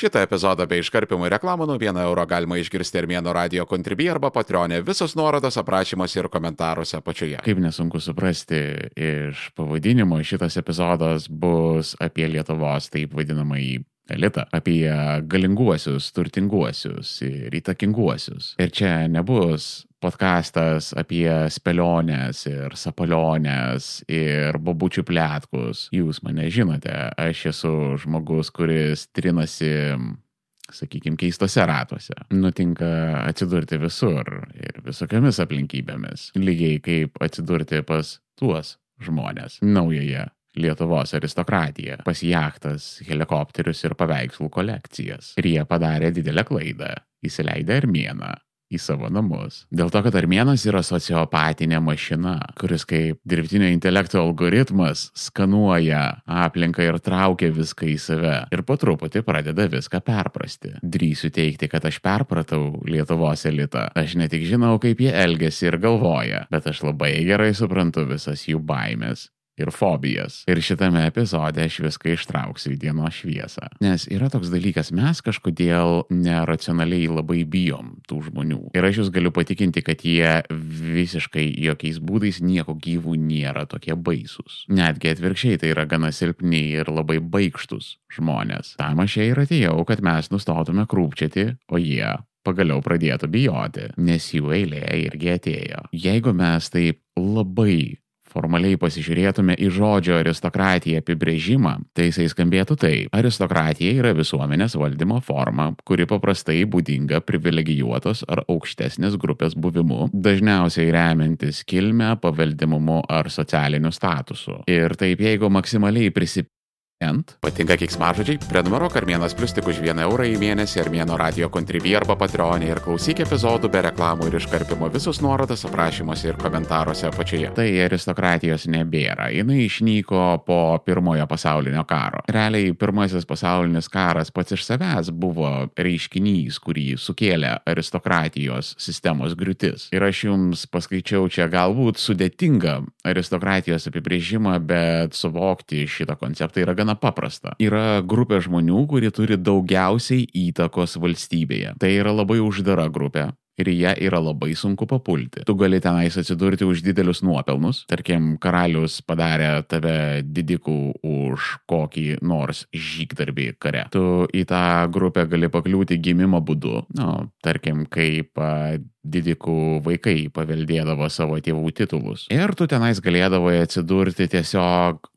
Šitą epizodą bei iškarpimų reklamų nuo 1 euro galima išgirsti Armėno radio kontribį arba patronė. Visos nuorodos aprašymuose ir komentaruose apačioje. Kaip nesunku suprasti iš pavadinimo, šitas epizodas bus apie Lietuvos taip vadinamąjį elitą, apie galinguosius, turtinguosius ir įtakinguosius. Ir čia nebus podkastas apie spėlionės ir sapalionės ir bobučių plėtkus. Jūs mane žinote, aš esu žmogus, kuris trinasi sakykime, keistose ratuose. Nutinka atsidurti visur ir visokiamis aplinkybėmis. Lygiai kaip atsidurti pas tuos žmonės naujoje Lietuvos aristokratija, pas jachtas, helikopterius ir paveikslų kolekcijas. Ir jie padarė didelę klaidą, įsileidę Armėną į savo namus. Dėl to, kad Armėnas yra sociopatinė mašina, kuris kaip dirbtinio intelekto algoritmas skanuoja aplinką ir traukia viską į save ir po truputį pradeda viską perprasti. Drįsiu teikti, kad aš perpratau Lietuvos elitą. Aš ne tik žinau, kaip jie elgesi ir galvoja, bet aš labai gerai suprantu visas jų baimės ir fobijas. Ir šitame epizode aš viską ištrauksiu į dienos šviesą. Nes yra toks dalykas, mes kažkodėl neracionaliai labai bijom tų žmonių. Ir aš jūs galiu patikinti, kad jie visiškai jokiais būdais nieko gyvų nėra tokie baisus. Netgi atvirkščiai tai yra gana silpni ir labai baigštus žmonės. Tam aš čia ir atėjau, kad mes nustotume krūpčiati, o jie pagaliau pradėtų bijoti, nes jų eilė irgi atėjo. Jeigu mes taip labai formaliai pasižiūrėtume į žodžio aristokratija apibrėžimą, tai jisai skambėtų taip. Aristokratija yra visuomenės valdymo forma, kuri paprastai būdinga privilegijuotos ar aukštesnės grupės buvimu, dažniausiai remiantis kilmę, paveldimumu ar socialiniu statusu. Ir taip, jeigu maksimaliai prisipildyti Ent. Patinka kiksmažodžiai? Prenumeruok Armėnas Plus tik už 1 eurą į mėnesį Armėno radio kontribį arba patronį ir klausyk epizodų be reklamų ir iškarpimo visus nuorodas aprašymuose ir komentaruose apačioje. Tai aristokratijos nebėra. Jis išnyko po pirmojo pasaulinio karo. Realiai pirmasis pasaulinis karas pats iš savęs buvo reiškinys, kurį sukėlė aristokratijos sistemos griūtis. Ir aš jums paskaičiau čia galbūt sudėtingą aristokratijos apibrėžimą, bet suvokti šitą konceptą yra gana gana paprasta. Yra grupė žmonių, kurie turi daugiausiai įtakos valstybėje. Tai yra labai uždara grupė ir į ją yra labai sunku papulti. Tu gali tenais atsidurti už didelius nuopelnus. Tarkim, karalius padarė tave didikų už kokį nors žygdarbį kare. Tu į tą grupę gali pakliūti gimimo būdu. Nu, tarkim, kaip didikų vaikai paveldėdavo savo tėvų titulus. Ir tu tenais galėdavai atsidurti tiesiog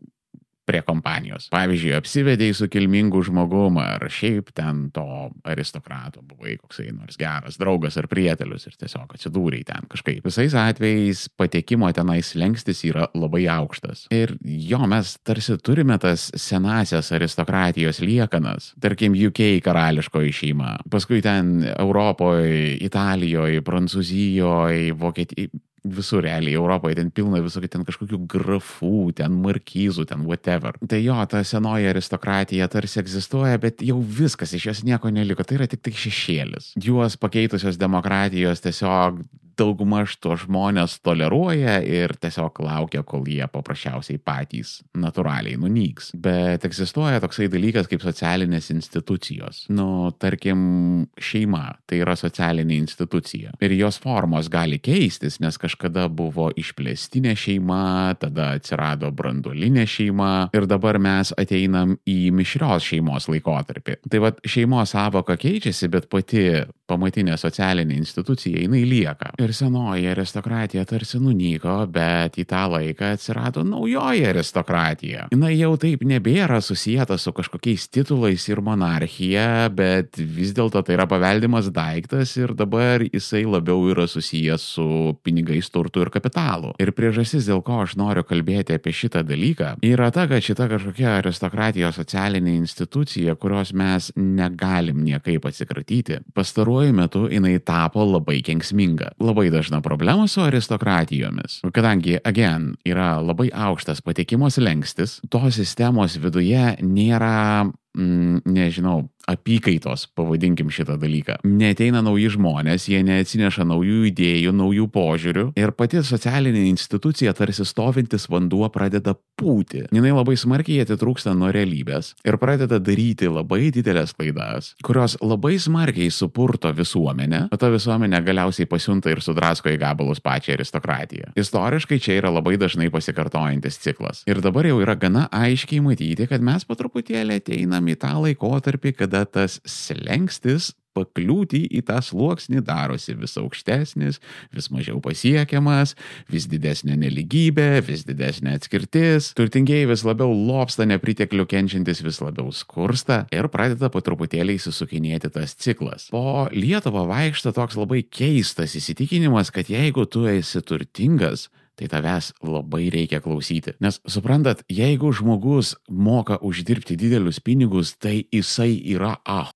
prie kompanijos. Pavyzdžiui, apsivedėjai su kilmingu žmogum ar šiaip ten to aristokrato buvai koksai nors geras draugas ar prietelius ir tiesiog atsidūrėjai ten kažkaip. Visais atvejais patekimo tenais lengstis yra labai aukštas. Ir jo, mes tarsi turime tas senasias aristokratijos liekanas, tarkim, UK karališkoji šeima, paskui ten Europoje, Italijoje, Prancūzijoje, Vokietijoje visur realiai Europoje, ten pilna visokių ten kažkokių grafų, ten markyzų, ten whatever. Tai jo, ta senoji aristokratija tarsi egzistuoja, bet jau viskas iš jos nieko neliko, tai yra tik tai šešėlis. Juos pakeitusios demokratijos tiesiog daugmaž to žmonės toleruoja ir tiesiog laukia, kol jie paprasčiausiai patys natūraliai nunyks. Bet egzistuoja toksai dalykas kaip socialinės institucijos. Nu, tarkim, šeima tai yra socialinė institucija. Ir jos formos gali keistis, nes kažkada buvo išplėstinė šeima, tada atsirado branduolinė šeima ir dabar mes ateinam į mišrios šeimos laikotarpį. Tai vad šeimos savoka keičiasi, bet pati pamatinė socialinė institucija jinai lieka. Ir senoji aristokratija tarsi nunyko, bet į tą laiką atsirado naujoji aristokratija. Jis jau taip nebėra susijęta su kažkokiais titulais ir monarchija, bet vis dėlto tai yra paveldimas daiktas ir dabar jisai labiau yra susijęs su pinigais, turtu ir kapitalu. Ir priežastis, dėl ko aš noriu kalbėti apie šitą dalyką, yra ta, kad šita kažkokia aristokratijos socialinė institucija, kurios mes negalim niekaip atsikratyti, pastaruoju metu jinai tapo labai kenksminga. Labai dažna problema su aristokratijomis. Kadangi, again, yra labai aukštas patekimo slengstis, tos sistemos viduje nėra mm, nežinau, apykaitos, pavadinkim šitą dalyką. Neteina nauji žmonės, jie neatsineša naujų idėjų, naujų požiūrių ir pati socialinė institucija tarsi stovintis vanduo pradeda pūti. Jinai labai smarkiai atitrūksta nuo realybės ir pradeda daryti labai didelės klaidas, kurios labai smarkiai supurto visuomenę, o ta visuomenė galiausiai pasiunta ir sudrasko į gabalus pačią aristokratiją. Istoriškai čia yra labai dažnai pasikartojantis ciklas. Ir dabar jau yra gana aiškiai matyti, kad mes po truputėlį ateinam į tą laikotarpį, kada kada tas slengstis pakliūti į tą sluoksnį darosi vis aukštesnis, vis mažiau pasiekiamas, vis didesnė neligybė, vis didesnė atskirtis, turtingieji vis labiau lopsta nepriteklių kenčiantis vis labiau skursta ir pradeda po truputėlį įsisukinėti tas ciklas. Po Lietuvą vaikšta toks labai keistas įsitikinimas, kad jeigu tu esi turtingas, tai tavęs labai reikia klausyti. Nes suprantat, jeigu žmogus moka uždirbti didelius pinigus, tai jisai yra ah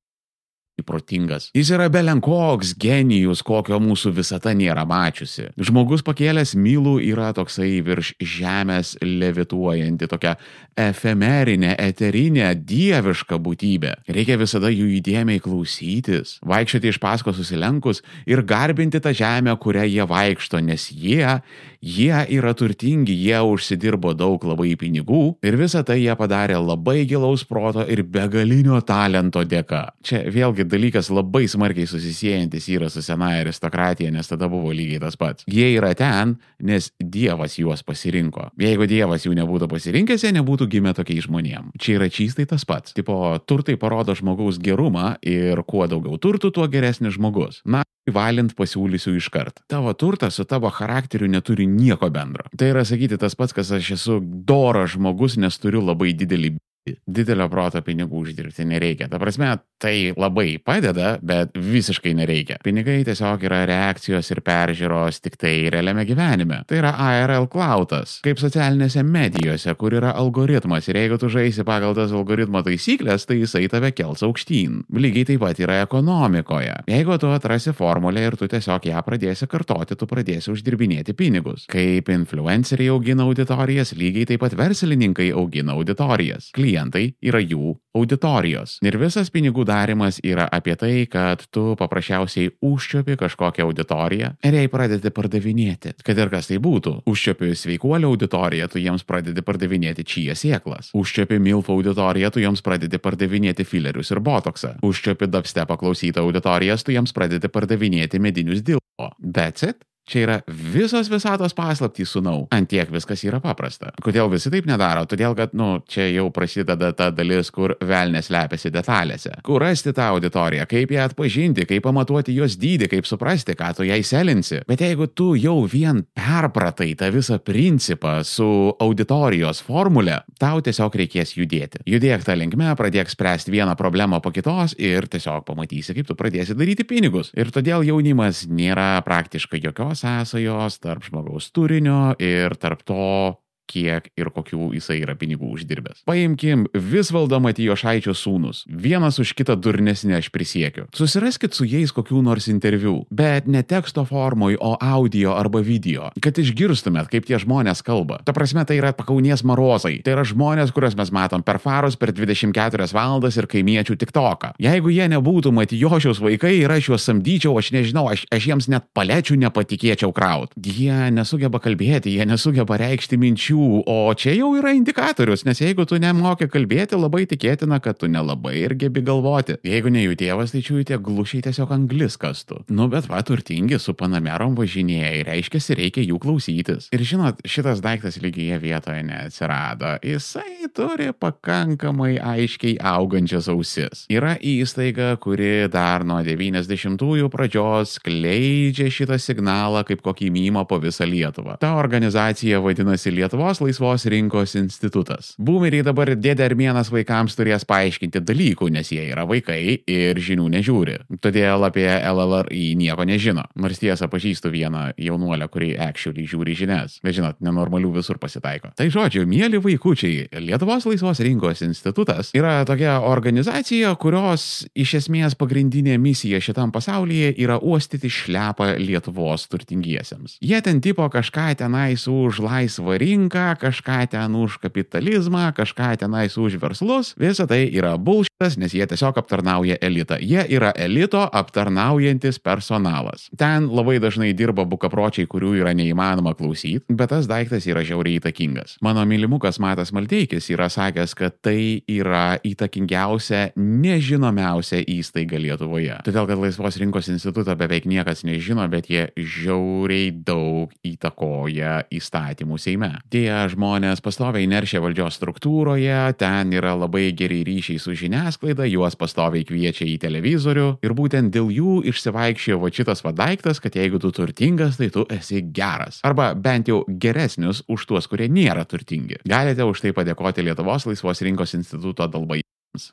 protingas. Jis yra belenkoks genijus, kokio mūsų visata nėra mačiusi. Žmogus pakėlęs mylų yra toksai virš žemės levituojanti, tokia efemerinė, eterinė, dieviška būtybė. Reikia visada jų įdėmiai klausytis, vaikščioti iš pasko susilenkus ir garbinti tą žemę, kurią jie vaikšto, nes jie, jie yra turtingi, jie užsidirbo daug labai pinigų ir visą tai jie padarė labai gilaus proto ir begalinio talento dėka. Čia vėlgi dalykas labai smarkiai susisiejantis yra su senaja aristokratija, nes tada buvo lygiai tas pats. Jie yra ten, nes Dievas juos pasirinko. Jeigu Dievas jų nebūtų pasirinkęs, jie nebūtų gimę tokiais žmonėm. Čia yra čystai tas pats. Tipo, turtai parodo žmogaus gerumą ir kuo daugiau turtų, tuo geresnis žmogus. Na, valint pasiūlysiu iškart. Tavo turtas su tavo charakteriu neturi nieko bendro. Tai yra sakyti tas pats, kas aš esu doras žmogus, nes turiu labai didelį didelio proto pinigų uždirbti nereikia. Ta prasme, tai labai padeda, bet visiškai nereikia. Pinigai tiesiog yra reakcijos ir peržiūros tik tai realiame gyvenime. Tai yra ARL klautas, kaip socialinėse medijose, kur yra algoritmas ir jeigu tu žaisi pagal tas algoritmo taisyklės, tai jisai tave kels aukštyn. Lygiai taip pat yra ekonomikoje. Jeigu tu atrasi formulę ir tu tiesiog ją pradėsi kartoti, tu pradėsi uždirbinėti pinigus. Kaip influenceriai augina auditorijas, lygiai taip pat verslininkai augina auditorijas. Klientai klientai yra jų auditorijos. Ir visas pinigų darimas yra apie tai, kad tu paprasčiausiai užčiopi kažkokią auditoriją ir jai pradedi pardavinėti. Kad ir kas tai būtų. Užčiopi sveikuolio auditoriją, tu jiems pradedi pardavinėti čia sėklas. Užčiopi milfo auditoriją, tu jiems pradedi pardavinėti filerius ir botoksą. Užčiopi dubstepą klausytą auditorijas, tu jiems pradedi pardavinėti medinius dilbo. That's it. Čia yra visos visatos paslaptys, sunau. Antiek viskas yra paprasta. Kodėl visi taip nedaro? Todėl, kad, nu, čia jau prasideda ta dalis, kur velnės lepiasi detalėse. Kur rasti tą auditoriją, kaip ją atpažinti, kaip pamatuoti jos dydį, kaip suprasti, ką tu jai selinsi. Bet jeigu tu jau vien perpratai tą visą principą su auditorijos formulė, tau tiesiog reikės judėti. Judėk tą linkmę, pradėk spręsti vieną problemą po kitos ir tiesiog pamatysi, kaip tu pradėsi daryti pinigus. Ir todėl jaunimas nėra praktiškai jokios sąsajos tarp žmogaus turinio ir tarp to, kiek ir kokių jisai yra pinigų uždirbęs. Paimkim Visvaldo Matijo Šaičio sūnus. Vienas už kitą durnesnį aš prisiekiu. Susiraskit su jais kokių nors interviu, bet ne teksto formoj, o audio arba video, kad išgirstumėt, kaip tie žmonės kalba. Ta prasme, tai yra pakaunies marozai. Tai yra žmonės, kuriuos mes matom per farus per 24 valandas ir kaimiečių tik toką. Jeigu jie nebūtų Matijošiaus vaikai ir aš juos samdyčiau, aš nežinau, aš, aš jiems net palečių nepatikėčiau kraut. Jie nesugeba kalbėti, jie nesugeba reikšti minčių minčių, o čia jau yra indikatorius, nes jeigu tu nemoki kalbėti, labai tikėtina, kad tu nelabai ir gebi galvoti. Jeigu ne jų tėvas, tai čiūjų tie glušiai tiesiog anglis kastų. Nu, bet va, turtingi su panamerom važinėja ir reiškia, reikia jų klausytis. Ir žinot, šitas daiktas lygioje vietoje neatsirado. Jisai turi pakankamai aiškiai augančias ausis. Yra įstaiga, kuri dar nuo 90-ųjų pradžios skleidžia šitą signalą kaip kokį mymą po visą Lietuvą. Ta organizacija vadinasi Lietuvo Lietuvos laisvos rinkos institutas. Boomeriai dabar dėdė Armėnas vaikams turės paaiškinti dalykų, nes jie yra vaikai ir žinių nežiūri. Todėl apie LLRI nieko nežino. Nors tiesą pažįstu vieną jaunuolę, kuri actually žiūri žinias. Bet žinot, nenormalių visur pasitaiko. Tai žodžiu, mėly vaikučiai, Lietuvos laisvos rinkos institutas yra tokia organizacija, kurios iš esmės pagrindinė misija šitam pasaulyje yra uostyti šlepą Lietuvos turtingiesiems. Jie ten tipo kažką tenais už laisvą rinką rinką, kažką ten už kapitalizmą, kažką tenais už verslus. Visa tai yra bulšitas, nes jie tiesiog aptarnauja elitą. Jie yra elito aptarnaujantis personalas. Ten labai dažnai dirba bukapročiai, kurių yra neįmanoma klausyti, bet tas daiktas yra žiauriai įtakingas. Mano mylimukas Matas Malteikis yra sakęs, kad tai yra įtakingiausia, nežinomiausia įstaiga Lietuvoje. Todėl, kad Laisvos rinkos institutą beveik niekas nežino, bet jie žiauriai daug įtakoja įstatymų Seime. Tie žmonės pastoviai neršia valdžios struktūroje, ten yra labai geri ryšiai su žiniasklaida, juos pastoviai kviečia į televizorių ir būtent dėl jų išsivaikščiojo va šitas va daiktas, kad jeigu tu turtingas, tai tu esi geras. Arba bent jau geresnius už tuos, kurie nėra turtingi. Galite už tai padėkoti Lietuvos laisvos rinkos instituto dalbai.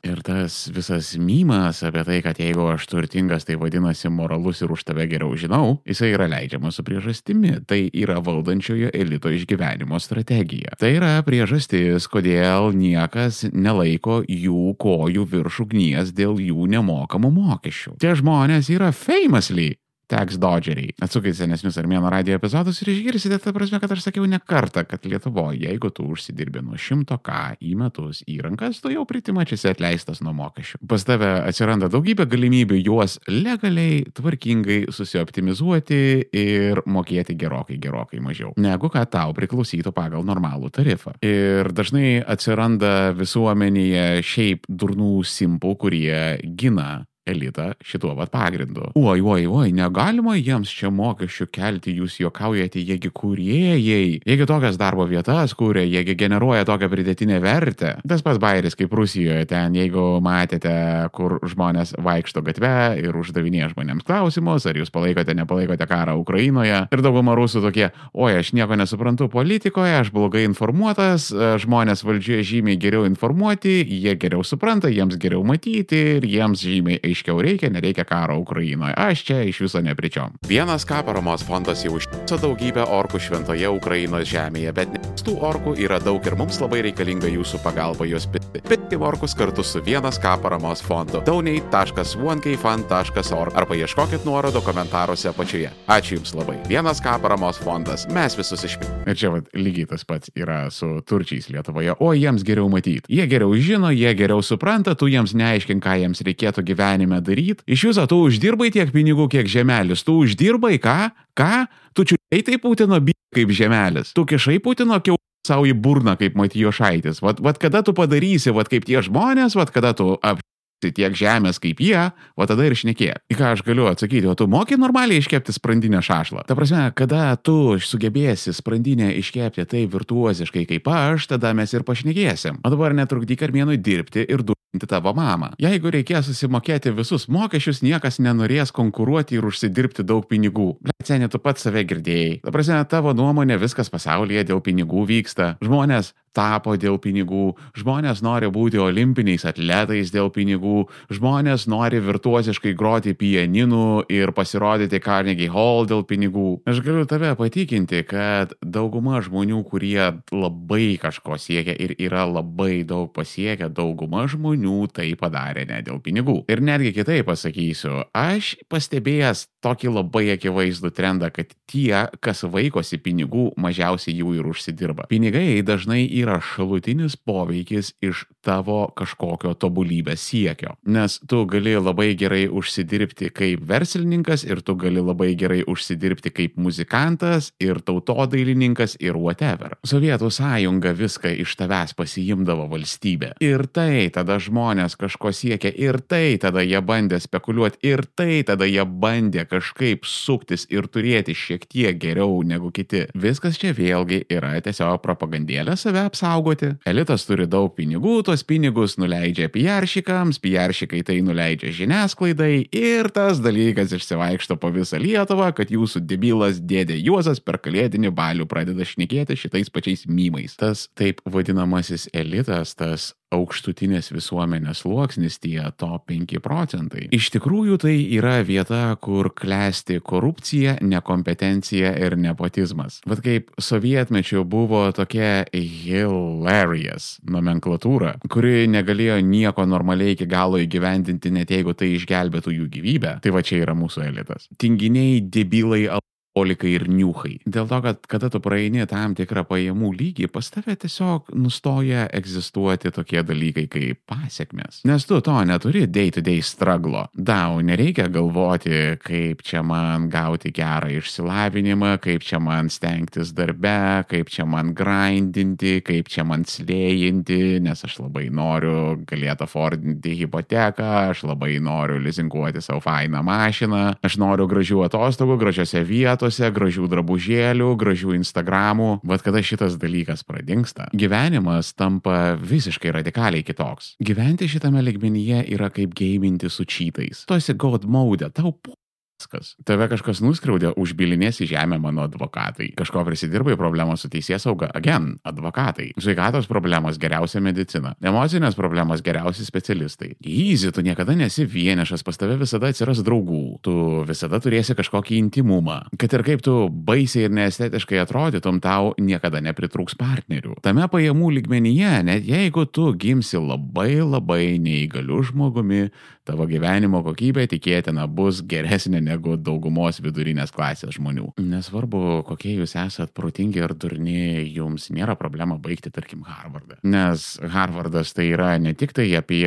Ir tas visas mymas apie tai, kad jeigu aš turtingas, tai vadinasi moralus ir už tave geriau žinau, jisai yra leidžiamas su priežastimi. Tai yra valdančiojo elito išgyvenimo strategija. Tai yra priežastis, kodėl niekas nelaiko jų kojų virš ugnies dėl jų nemokamų mokesčių. Tie žmonės yra famously Tax Dodgeriai. Atsukite senesnius Armėno radio epizodus ir išgirsite, ta prasme, kad aš sakiau ne kartą, kad Lietuvoje, jeigu tu užsidirbi nuo 100k į metus į rankas, tu jau pritimačiasi atleistas nuo mokesčių. Pas tave atsiranda daugybė galimybių juos legaliai, tvarkingai susioptimizuoti ir mokėti gerokai, gerokai mažiau, negu kad tau priklausytų pagal normalų tarifą. Ir dažnai atsiranda visuomenėje šiaip durnų simpų, kurie gina elitą šituo vat pagrindu. Oi, oi, oi, negalima jiems čia mokesčių kelti, jūs juokaujate, jiegi kūrėjai, jiegi tokias darbo vietas kūrė, jiegi generuoja tokią pridėtinę vertę. Tas pats bairis kaip Rusijoje, ten jeigu matėte, kur žmonės vaikšto gatve ir uždavinėja žmonėms klausimus, ar jūs palaikote, nepalaikote karą Ukrainoje. Ir dauguma rusų tokie, oi, aš nieko nesuprantu politikoje, aš blogai informuotas, žmonės valdžioje žymiai geriau informuoti, jie geriau supranta, jiems geriau matyti ir jiems žymiai aiškiau reikia, nereikia karo Ukrainoje. Aš čia iš viso nepričiom. Vienas ką paramos fondas jau užtiso daugybę orkų šventoje Ukrainos žemėje, bet tų orkų yra daug ir mums labai reikalinga jūsų pagalba juos pitti. Pitti orkus kartu su vienas ką paramos fondu. donate.onekfund.org arba ieškokit nuorodo komentaruose apačioje. Ačiū Jums labai. Vienas ką paramos fondas. Mes visus išpildėme. Ir čia vat, lygiai tas pats yra su turčiais Lietuvoje. O jiems geriau matyti. Jie geriau žino, jie geriau supranta, tu jiems neaiškink, ką jiems reikėtų gyvenime daryti. Iš viso tu uždirbai tiek pinigų, kiek žemelis. Tu uždirbai ką? Ką? Tu čiūtai tai Putino by kaip žemelis. Tu kišai Putino kiau savo į burną kaip Matijo Šaitis. Vat, vat kada tu padarysi, vat kaip tie žmonės, vat kada tu ap tiek žemės kaip jie, o tada ir šnekė. Į ką aš galiu atsakyti, o tu moki normaliai iškepti sprandinę šašlą. Ta prasme, kada tu sugebėsi sprandinę iškepti taip virtuoziškai kaip aš, tada mes ir pašnekėsim. O dabar netrukdyk armėnui dirbti ir duoti tavo mamą. Jeigu reikės susimokėti visus mokesčius, niekas nenorės konkuruoti ir užsidirbti daug pinigų. Seniai tu pats save girdėjai. Ta prasme, tavo nuomonė viskas pasaulyje dėl pinigų vyksta. Žmonės tapo dėl pinigų, žmonės nori būti olimpiniais atletais dėl pinigų, žmonės nori virtuoziškai groti pianinu ir pasirodyti Carnegie Hall dėl pinigų. Aš galiu tave patikinti, kad dauguma žmonių, kurie labai kažko siekia ir yra labai daug pasiekę, dauguma žmonių tai padarė ne dėl pinigų. Ir netgi kitaip pasakysiu, aš pastebėjęs tokį labai akivaizdų trendą, kad tie, kas vaikosi pinigų, mažiausiai jų ir užsidirba. Pinigai dažnai yra yra šalutinis poveikis iš tavo kažkokio tobulybės siekio. Nes tu gali labai gerai užsidirbti kaip verslininkas ir tu gali labai gerai užsidirbti kaip muzikantas ir tautodailininkas ir whatever. Sovietų sąjunga viską iš tavęs pasiimdavo valstybė. Ir tai tada žmonės kažko siekia, ir tai tada jie bandė spekuliuoti, ir tai tada jie bandė kažkaip suktis ir turėti šiek tiek geriau negu kiti. Viskas čia vėlgi yra tiesiog propagandėlė save apsaugoti. Elitas turi daug pinigų, tuos pinigus nuleidžia piaršikams, piaršikai tai nuleidžia žiniasklaidai ir tas dalykas išsivaikšto po visą Lietuvą, kad jūsų debilas dėdė Juozas per kalėdinį balių pradeda šnekėti šitais pačiais mymais. Tas taip vadinamasis elitas, tas aukštutinės visuomenės sluoksnis, tie top 5 procentai. Iš tikrųjų tai yra vieta, kur klesti korupcija, nekompetencija ir nepotizmas. Bet kaip sovietmečiu buvo tokia hilarious nomenklatūra, kuri negalėjo nieko normaliai iki galo įgyvendinti, net jeigu tai išgelbėtų jų gyvybę, tai va čia yra mūsų elitas. Tinginiai, debilai, olikai ir niuchai. Dėl to, kad kada tu praeini tam tikrą pajamų lygį, pas tave tiesiog nustoja egzistuoti tokie dalykai kaip pasiekmes. Nes tu to neturi day-to-day struglo. Dau, nereikia galvoti, kaip čia man gauti gerą išsilavinimą, kaip čia man stengtis darbe, kaip čia man grindinti, kaip čia man slėjinti, nes aš labai noriu galėti affordinti hipoteką, aš labai noriu lizinguoti savo fainą mašiną, aš noriu gražių atostogų, gražiose vietose, gražių drabužėlių, gražių Instagramų, bet kada šitas dalykas pradingsta, gyvenimas tampa visiškai radikaliai kitoks. Gyventi šitame ligmenyje yra kaip gaiminti su čytais. Tu esi god mode, tau Viskas. Tave kažkas nuskriaudė, užbilinės į žemę mano advokatai. Kažko prisidirbai problemos su teisės sauga. Again, advokatai. Sveikatos problemos geriausia medicina. Emocinės problemos geriausi specialistai. Easy, tu niekada nesi vienišas, pas tave visada atsiras draugų. Tu visada turėsi kažkokį intimumą. Kad ir kaip tu baisiai ir neestetiškai atrodytum, tau niekada nepritrūks partnerių. Tame pajamų lygmenyje, net jeigu tu gimsi labai labai neįgaliu žmogumi, tavo gyvenimo kokybė tikėtina bus geresnė negu daugumos vidurinės klasės žmonių. Nesvarbu, kokie jūs esat protingi ar durni, jums nėra problema baigti, tarkim, Harvardą. Nes Harvardas tai yra ne tik tai apie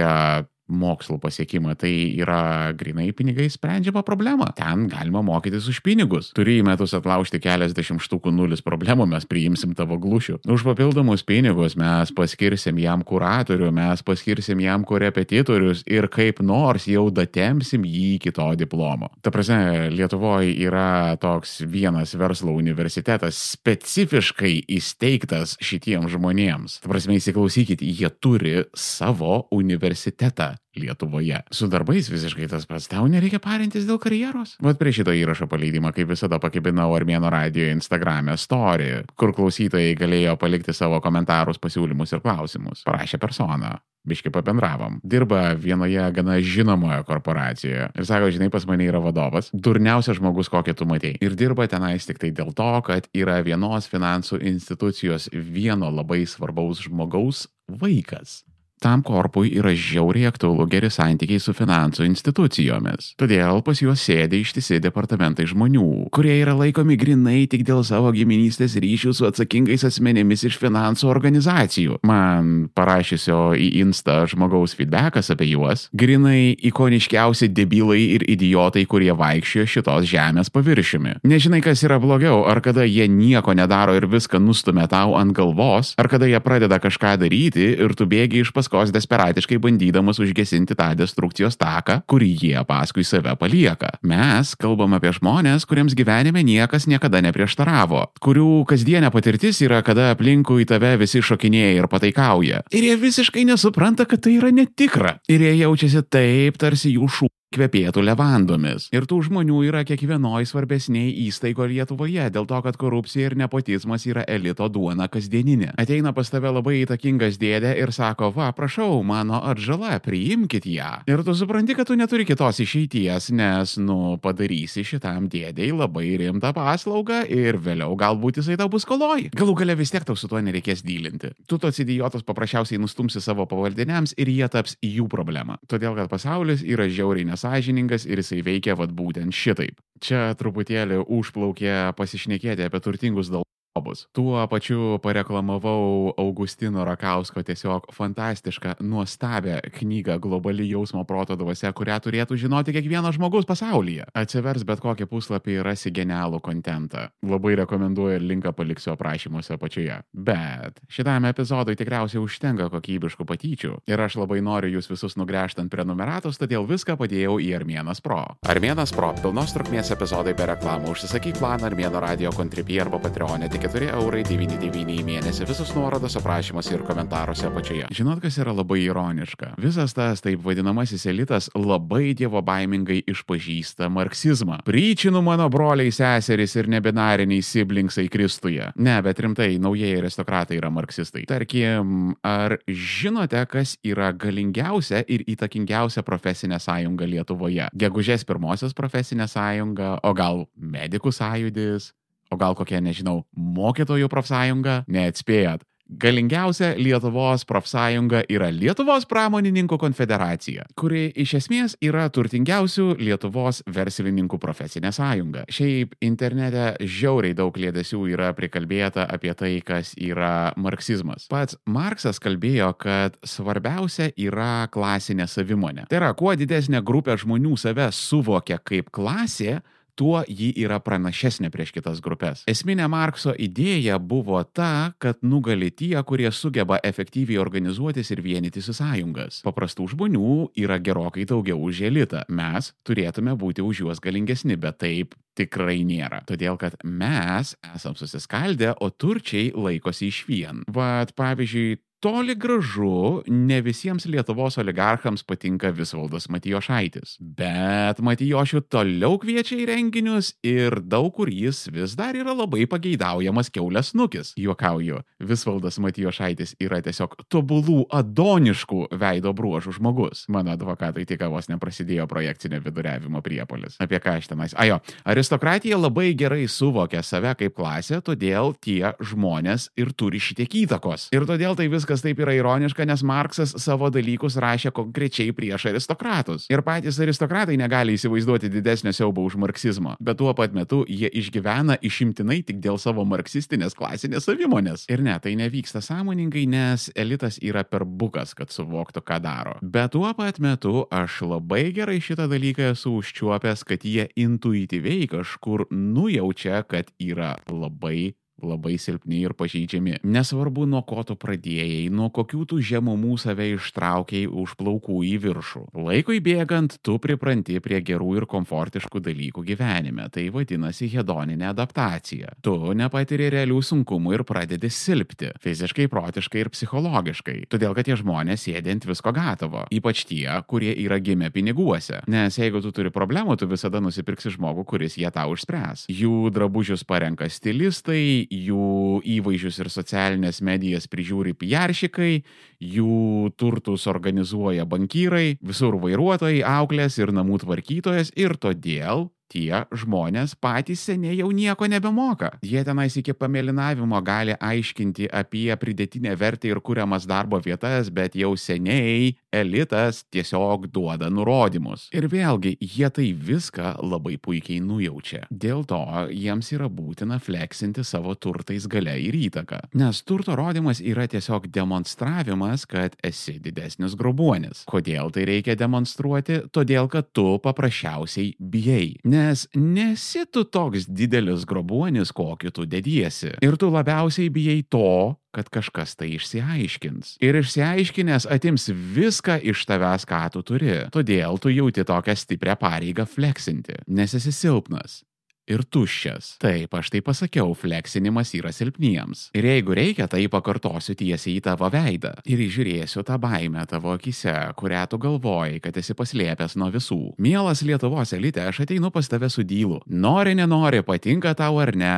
mokslo pasiekimą, tai yra grinai pinigai sprendžiama problema. Ten galima mokytis už pinigus. Turi į metus atlaužti keliasdešimt štukų nulis problemų, mes priimsim tavo glušių. Už papildomus pinigus mes paskirsim jam kuratorių, mes paskirsim jam korepetitorius ir kaip nors jau datemsim jį iki to diplomo. Ta prasme, Lietuvoje yra toks vienas verslo universitetas specifiškai įsteigtas šitiems žmonėms. Ta prasme, įsiklausykit, jie turi savo universitetą Lietuvoje. Su darbais visiškai tas pats, tau nereikia parintis dėl karjeros. Vat prie šito įrašo paleidimą, kaip visada, pakibinau Armėno radio Instagram'e story, kur klausytojai galėjo palikti savo komentarus, pasiūlymus ir klausimus. Parašė persona. Biški pabendravom. Dirba vienoje gana žinomoje korporacijoje. Ir sako, žinai, pas mane yra vadovas. Durniausias žmogus, kokį tu matei. Ir dirba tenais tik tai dėl to, kad yra vienos finansų institucijos vieno labai svarbaus žmogaus vaikas. Tam korpui yra žiauriai aktualu geri santykiai su finansų institucijomis. Todėl pas juos sėdi ištisi departamentai žmonių, kurie yra laikomi grinai tik dėl savo giminystės ryšių su atsakingais asmenėmis iš finansų organizacijų. Man parašysio į Insta žmogaus feedbackas apie juos - grinai ikoniškiausi debilai ir idiotai, kurie vaikščiojo šitos žemės paviršiumi. Nežinai, kas yra blogiau, ar kada jie nieko nedaro ir viską nustumia tau ant galvos, ar kada jie pradeda kažką daryti ir tu bėgi iš pas paskos desperatiškai bandydamas užgesinti tą destrukcijos taką, kurį jie paskui save palieka. Mes kalbam apie žmonės, kuriems gyvenime niekas niekada neprieštaravo, kurių kasdienė patirtis yra, kada aplinkui tave visi šokinėja ir pataikauja. Ir jie visiškai nesupranta, kad tai yra netikra. Ir jie jaučiasi taip, tarsi jų šū kvepėtų levandomis. Ir tų žmonių yra kiekvienoj svarbesniai įstaigoje Lietuvoje, dėl to, kad korupcija ir nepotizmas yra elito duona kasdieninė. Ateina pas tave labai įtakingas dėdė ir sako, va, prašau, mano atžala, priimkit ją. Ir tu supranti, kad tu neturi kitos išeities, nes, nu, padarysi šitam dėdėjai labai rimtą paslaugą ir vėliau galbūt jisai tau bus koloj. Galų gale vis tiek tau su tuo nereikės dylinti. Tu tos idiotus paprasčiausiai nustumsi savo pavaldiniams ir jie taps jų problema. Todėl, kad pasaulis yra žiauriai nes nesąžiningas ir jisai veikia vad būtent šitaip. Čia truputėlį užplaukė pasišnekėti apie turtingus dal bus. Tuo pačiu pareklamavau Augustino Rakausko tiesiog fantastišką, nuostabią knygą Globali jausmo proto dvasia, kurią turėtų žinoti kiekvienas žmogus pasaulyje. Atsivers bet kokį puslapį ir rasi genialų kontentą. Labai rekomenduoju linką paliksiu aprašymuose apačioje. Bet šitam epizodui tikriausiai užtenka kokybiškų patyčių. Ir aš labai noriu jūs visus nugręžti ant prenumeratos, todėl viską padėjau į Armėnas Pro. Armėnas Pro - pilnos trukmės epizodai be reklamų. Užsisakyk planą Armėno radio kontribį arba Patreonė tik 4 eurai 99 į mėnesį. Visus nuorodos aprašymuose ir komentaruose apačioje. Žinot, kas yra labai ironiška? Visas tas taip vadinamasis elitas labai dievo baimingai išpažįsta marksizmą. Pryčinu mano broliai, seserys ir nebinariniai siblingsai Kristuje. Ne, bet rimtai, naujieji aristokratai yra marksistai. Tarkim, ar žinote, kas yra galingiausia ir įtakingiausia profesinė sąjunga Lietuvoje? Gegužės pirmosios profesinė sąjunga, o gal medikų sąjūdis, o gal kokia, nežinau, mokytojų profsąjunga, neatspėjat. Galingiausia Lietuvos profsąjunga yra Lietuvos pramonininkų konfederacija, kuri iš esmės yra turtingiausių Lietuvos verslininkų profesinė sąjunga. Šiaip internete žiauriai daug lėdesių yra prikalbėta apie tai, kas yra marksizmas. Pats Marksas kalbėjo, kad svarbiausia yra klasinė savimonė. Tai yra, kuo didesnė grupė žmonių save suvokia kaip klasė, tuo ji yra pranašesnė prieš kitas grupės. Esminė Markso idėja buvo ta, kad nugali tie, kurie sugeba efektyviai organizuotis ir vienytis į sąjungas. Paprastų žmonių yra gerokai daugiau už elitą. Mes turėtume būti už juos galingesni, bet taip tikrai nėra. Todėl, kad mes esam susiskaldę, o turčiai laikosi iš vien. Vat pavyzdžiui, Toli gražu, ne visiems Lietuvos oligarchams patinka Visvaldas Matijošaitis. Bet Matijošių toliau kviečia į renginius ir daug kur jis vis dar yra labai pageidaujamas keulės nukis. Juokauju, Visvaldas Matijošaitis yra tiesiog tobulų adoniškų veido bruožų žmogus. Mano advokatai tik vos neprasidėjo projekcinio viduriavimo priepolis. Apie ką aš tenais? Ajo, aristokratija labai gerai suvokia save kaip klasę, todėl tie žmonės ir turi šitiek įtakos. Ir todėl tai viskas viskas taip yra ironiška, nes Marksas savo dalykus rašė konkrečiai prieš aristokratus. Ir patys aristokratai negali įsivaizduoti didesnio siaubo už marksizmą, bet tuo pat metu jie išgyvena išimtinai tik dėl savo marksistinės klasinės savimonės. Ir ne, tai nevyksta sąmoningai, nes elitas yra per bukas, kad suvoktų, ką daro. Bet tuo pat metu aš labai gerai šitą dalyką esu užčiuopęs, kad jie intuityviai kažkur nujaučia, kad yra labai labai silpni ir pažeidžiami. Nesvarbu, nuo ko tu pradėjai, nuo kokių tu žemumų save ištraukiai už plaukų į viršų. Laikui bėgant, tu pripranti prie gerų ir komfortiškų dalykų gyvenime. Tai vadinasi hedoninė adaptacija. Tu nepatiri realių sunkumų ir pradedi silpti - fiziškai, protiškai ir psichologiškai. Todėl, kad tie žmonės sėdi ant visko gatavo. Ypač tie, kurie yra gimę piniguose. Nes jeigu tu turi problemų, tu visada nusipirksi žmogų, kuris jie tau išspręs. Jų drabužius parenka stilistai, jų įvaizdžius ir socialinės medijas prižiūri piaršikai, jų turtus organizuoja bankyrai, visur vairuotojai, auklės ir namų tvarkytojas ir todėl tie žmonės patys seniai jau nieko nebemoka. Jie tenais iki pamėlinavimo gali aiškinti apie pridėtinę vertę ir kuriamas darbo vietas, bet jau seniai elitas tiesiog duoda nurodymus. Ir vėlgi, jie tai viską labai puikiai nujaučia. Dėl to jiems yra būtina fleksinti savo turtais gale ir įtaką. Nes turto rodimas yra tiesiog demonstravimas, kad esi didesnis grobuonis. Kodėl tai reikia demonstruoti? Todėl, kad tu paprasčiausiai bijai. Nes nesi tu toks didelis grobuonis, kokiu tu dediesi. Ir tu labiausiai bijai to, kad kažkas tai išsiaiškins. Ir išsiaiškinęs atims viską iš tavęs, ką tu turi. Todėl tu jauti tokią stiprią pareigą fleksinti, nes esi silpnas ir tuščias. Taip, aš tai pasakiau, fleksinimas yra silpniems. Ir jeigu reikia, tai pakartosiu tiesiai į tavo veidą. Ir įžiūrėsiu tą baimę tavo akise, kurią tu galvojai, kad esi paslėpęs nuo visų. Mielas Lietuvos elite, aš ateinu pas tave su dylu. Nori, nenori, patinka tau ar ne,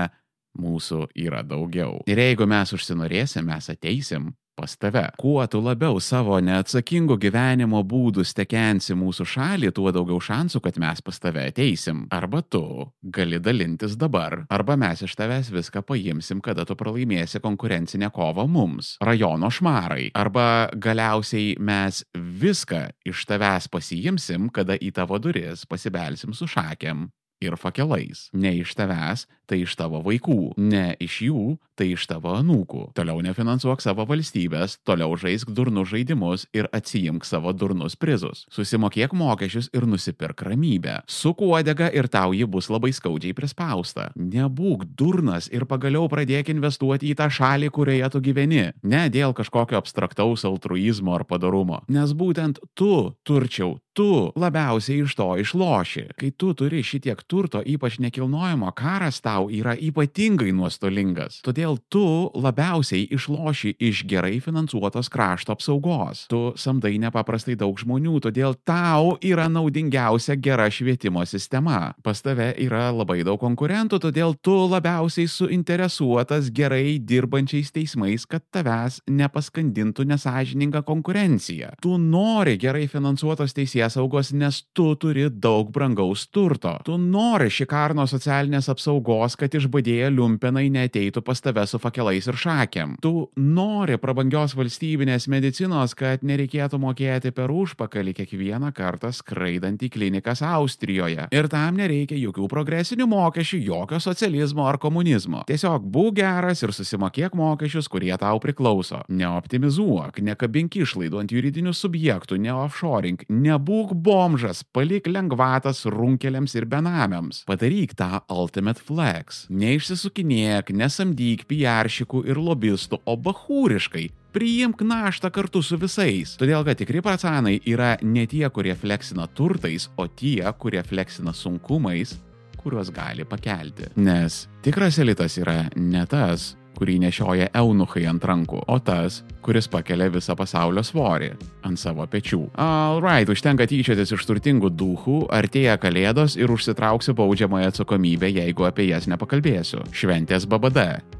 mūsų yra daugiau. Ir jeigu mes užsinorėsim, mes ateisim pas tave. Kuo tu labiau savo neatsakingo gyvenimo būdų stekensi mūsų šalį, tuo daugiau šansų, kad mes pas tave ateisim. Arba tu gali dalintis dabar, arba mes iš tavęs viską paimsim, kada tu pralaimėsi konkurencinę kovą mums. Rajono šmarai. Arba galiausiai mes viską iš tavęs pasiimsim, kada į tavo duris pasibelsim su šakėm ir fakelais. Ne iš tavęs, tai iš tavo vaikų. Ne iš jų, tai iš tavo anūkų. Toliau nefinansuok savo valstybės, toliau žaisk durnus žaidimus ir atsijimk savo durnus prizus. Susimokėk mokesčius ir nusipirk ramybę. Su kuodega ir tau ji bus labai skaudžiai prispausta. Nebūk durnas ir pagaliau pradėk investuoti į tą šalį, kurioje tu gyveni. Ne dėl kažkokio abstraktaus altruizmo ar padarumo. Nes būtent tu, turčiau, tu labiausiai iš to išloši. Kai tu turi šitiek turto, ypač nekilnojamo, karas tau yra ypatingai nuostolingas. Todėl tu labiausiai išloši iš gerai finansuotos krašto apsaugos. Tu samdai nepaprastai daug žmonių, todėl tau yra naudingiausia gera švietimo sistema. Pas tave yra labai daug konkurentų, todėl tu labiausiai suinteresuotas gerai dirbančiais teismais, kad tavęs nepaskandintų nesažininga konkurencija. Tu nori gerai finansuotos teisės teisės saugos, nes tu turi daug brangaus turto. Tu nori šikarno socialinės apsaugos, kad išbadėję liumpenai neteitų pas tave su fakelais ir šakėm. Tu nori prabangios valstybinės medicinos, kad nereikėtų mokėti per užpakalį kiekvieną kartą skraidant į klinikas Austrijoje. Ir tam nereikia jokių progresinių mokesčių, jokio socializmo ar komunizmo. Tiesiog būk geras ir susimokėk mokesčius, kurie tau priklauso. Neoptimizuok, nekabink išlaidų ant juridinių subjektų, neoffshoring, nebūk bomžas, palik lengvatas runkeliams ir benamiams. Padaryk tą ultimate flex. Neišsisukinėk, nesamdyk piaršikų ir lobistų, o bahūriškai priimk naštą kartu su visais. Todėl, kad tikri pacanai yra ne tie, kurie fleksina turtais, o tie, kurie fleksina sunkumais, kuriuos gali pakelti. Nes tikras elitas yra ne tas, kurį nešioja eunuchai ant rankų, o tas, kuris pakelia visą pasaulio svorį ant savo pečių. Alright, užtenka tyčiotis iš turtingų duhų, artėja kalėdos ir užsitrauksiu baudžiamąją atsakomybę, jeigu apie jas nepakalbėsiu. Šventės BBD